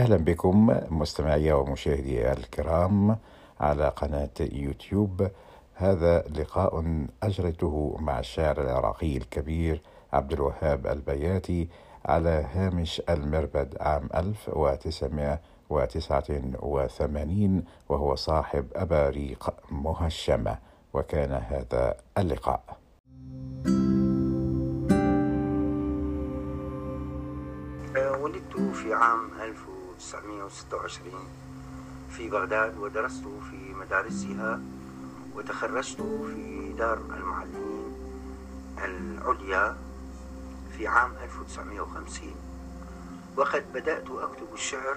أهلا بكم مستمعي ومشاهدي الكرام على قناة يوتيوب. هذا لقاء أجريته مع الشاعر العراقي الكبير عبد الوهاب البياتي على هامش المربد عام 1989 وهو صاحب أباريق مهشمة. وكان هذا اللقاء. ولدت في عام 1926 في بغداد ودرست في مدارسها وتخرجت في دار المعلمين العليا في عام 1950 وقد بدأت أكتب الشعر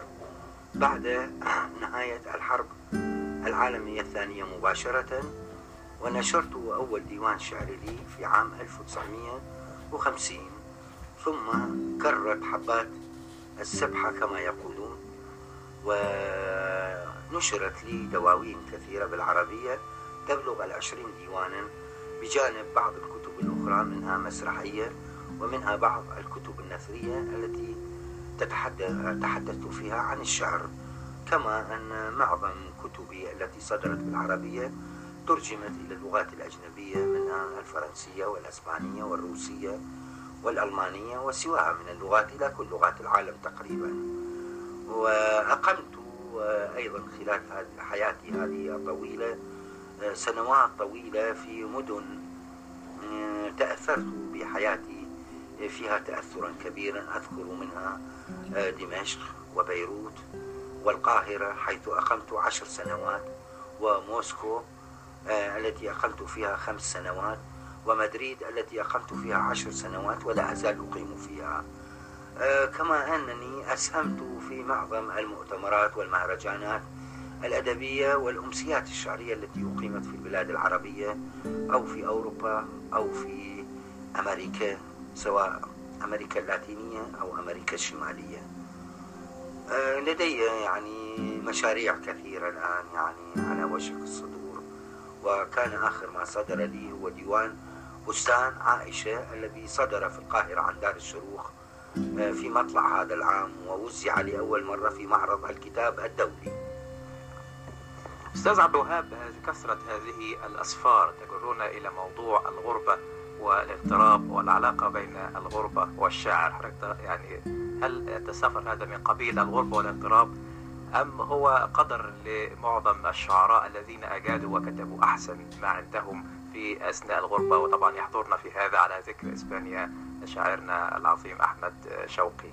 بعد نهاية الحرب العالمية الثانية مباشرة ونشرت أول ديوان شعر لي في عام 1950 ثم كرت حبات السبحة كما يقولون ونشرت لي دواوين كثيرة بالعربية تبلغ العشرين ديوانا بجانب بعض الكتب الأخرى منها مسرحية ومنها بعض الكتب النثرية التي تحدثت فيها عن الشعر. كما أن معظم كتبي التي صدرت بالعربية ترجمت إلى اللغات الأجنبية منها الفرنسية والأسبانية والروسية. والألمانية وسواها من اللغات إلى كل لغات العالم تقريبا. وأقمت أيضا خلال حياتي هذه الطويلة سنوات طويلة في مدن تأثرت بحياتي فيها تأثرا كبيرا. أذكر منها دمشق وبيروت والقاهرة حيث أقمت عشر سنوات وموسكو التي أقمت فيها خمس سنوات. ومدريد التي أقمت فيها عشر سنوات ولا أزال أقيم فيها. كما أنني أسهمت في معظم المؤتمرات والمهرجانات الأدبية والأمسيات الشعرية التي أقيمت في البلاد العربية أو في أوروبا أو في أمريكا سواء أمريكا اللاتينية أو أمريكا الشمالية. لدي يعني مشاريع كثيرة الآن يعني على وشك الصدور. وكان آخر ما صدر لي هو ديوان بستان عائشة الذي صدر في القاهرة عن دار الشروق في مطلع هذا العام ووزع لأول مرة في معرض الكتاب الدولي. أستاذ عبد الوهاب كثرة هذه الأسفار تجرنا إلى موضوع الغربة والاغتراب والعلاقة بين الغربة حضرتك يعني هل التسافر هذا من قبيل الغربة والاغتراب أم هو قدر لمعظم الشعراء الذين أجادوا وكتبوا أحسن ما عندهم في أثناء الغربة وطبعا يحضرنا في هذا على ذكر إسبانيا شاعرنا العظيم أحمد شوقي.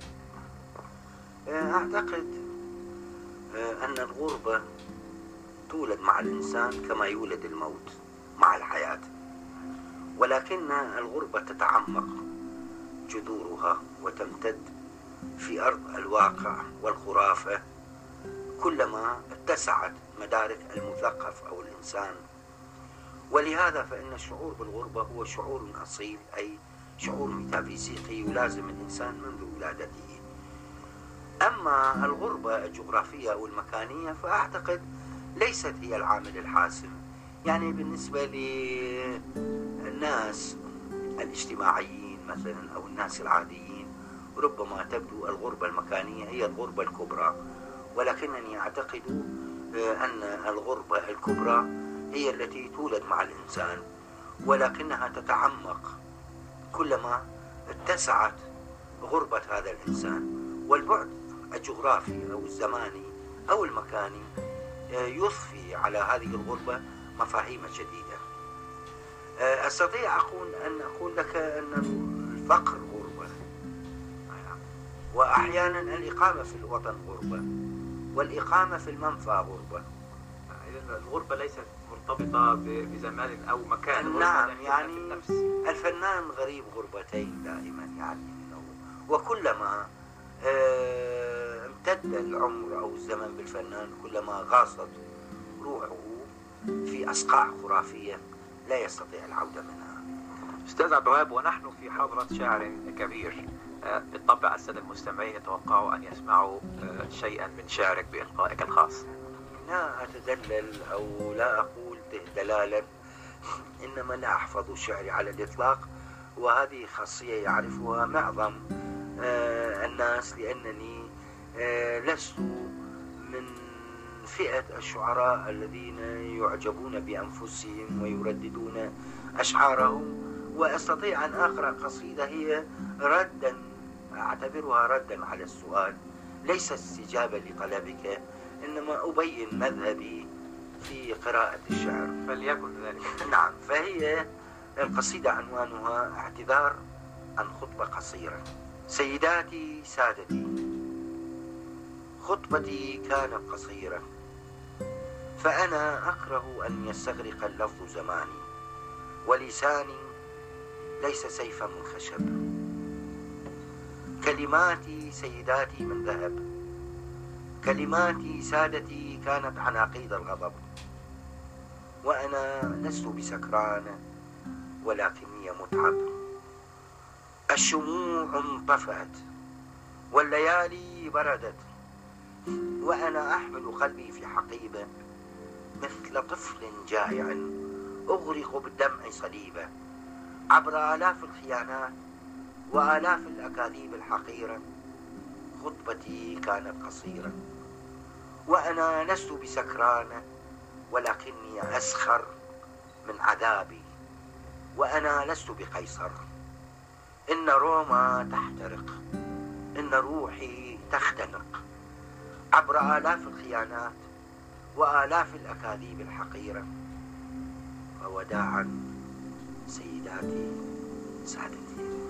أعتقد أن الغربة تولد مع الإنسان كما يولد الموت مع الحياة. ولكن الغربة تتعمق جذورها وتمتد في أرض الواقع والخرافة كلما اتسعت مدارك المثقف أو الإنسان ولهذا فإن الشعور بالغربة هو شعور أصيل أي شعور ميتافيزيقي يلازم الإنسان منذ ولادته. أما الغربة الجغرافية أو المكانية فأعتقد ليست هي العامل الحاسم. يعني بالنسبة للناس الاجتماعيين مثلا أو الناس العاديين ربما تبدو الغربة المكانية هي الغربة الكبرى. ولكنني أعتقد أن الغربة الكبرى هي التي تولد مع الإنسان ولكنها تتعمق كلما اتسعت غربة هذا الإنسان. والبعد الجغرافي أو الزماني أو المكاني يضفي على هذه الغربة مفاهيم جديدة. أستطيع أقول أن أقول لك أن الفقر غربة. وأحيانا الإقامة في الوطن غربة والإقامة في المنفى غربة. الغربة ليست مرتبطة بزمان أو مكان نعم يعني. الفنان غريب غربتين دائما يعني وكلما امتد العمر أو الزمن بالفنان كلما غاصت روحه في أصقاع خرافية لا يستطيع العودة منها. أستاذ عبد الوهاب ونحن في حضرة شاعر كبير. بالطبع السادة المستمعين يتوقعوا أن يسمعوا شيئا من شعرك بإلقائك الخاص. لا أتدلل أو لا أقول دلالا. إنما لا أحفظ شعري على الإطلاق وهذه خاصية يعرفها معظم الناس لأنني آه، لست من فئة الشعراء الذين يعجبون بأنفسهم ويرددون أشعارهم. وأستطيع أن أقرأ قصيدة هي ردا أعتبرها ردا على السؤال ليس استجابة لطلبك. إنما أبين مذهبي في قراءة الشعر. فليكن ذلك. نعم فهي القصيدة عنوانها اعتذار عن خطبة قصيرة. سيداتي سادتي خطبتي كانت قصيرة فأنا أكره أن يستغرق اللفظ زماني ولساني ليس سيفا من خشب كلماتي سيداتي من ذهب. كلماتي سادتي كانت عناقيد الغضب وأنا لست بسكران ولكني متعب. الشموع انطفأت والليالي بردت وأنا أحمل قلبي في حقيبة مثل طفل جائع أغرق بالدمع صليبة عبر آلاف الخيانات وآلاف الأكاذيب الحقيرة. خطبتي كانت قصيرة وأنا لست بسكران ولكني أسخر من عذابي وأنا لست بقيصر. إن روما تحترق إن روحي تختنق عبر آلاف الخيانات وآلاف الأكاذيب الحقيرة. فوداعا سيداتي سادتي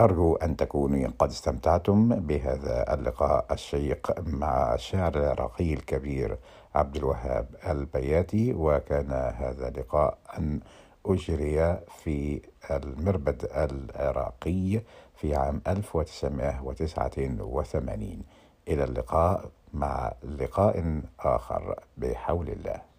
أرجو أن تكونوا قد استمتعتم بهذا اللقاء الشيق مع الشاعر العراقي الكبير عبد الوهاب البياتي وكان هذا اللقاء أن أجري في المربد العراقي في عام 1989 إلى اللقاء مع لقاء آخر بحول الله.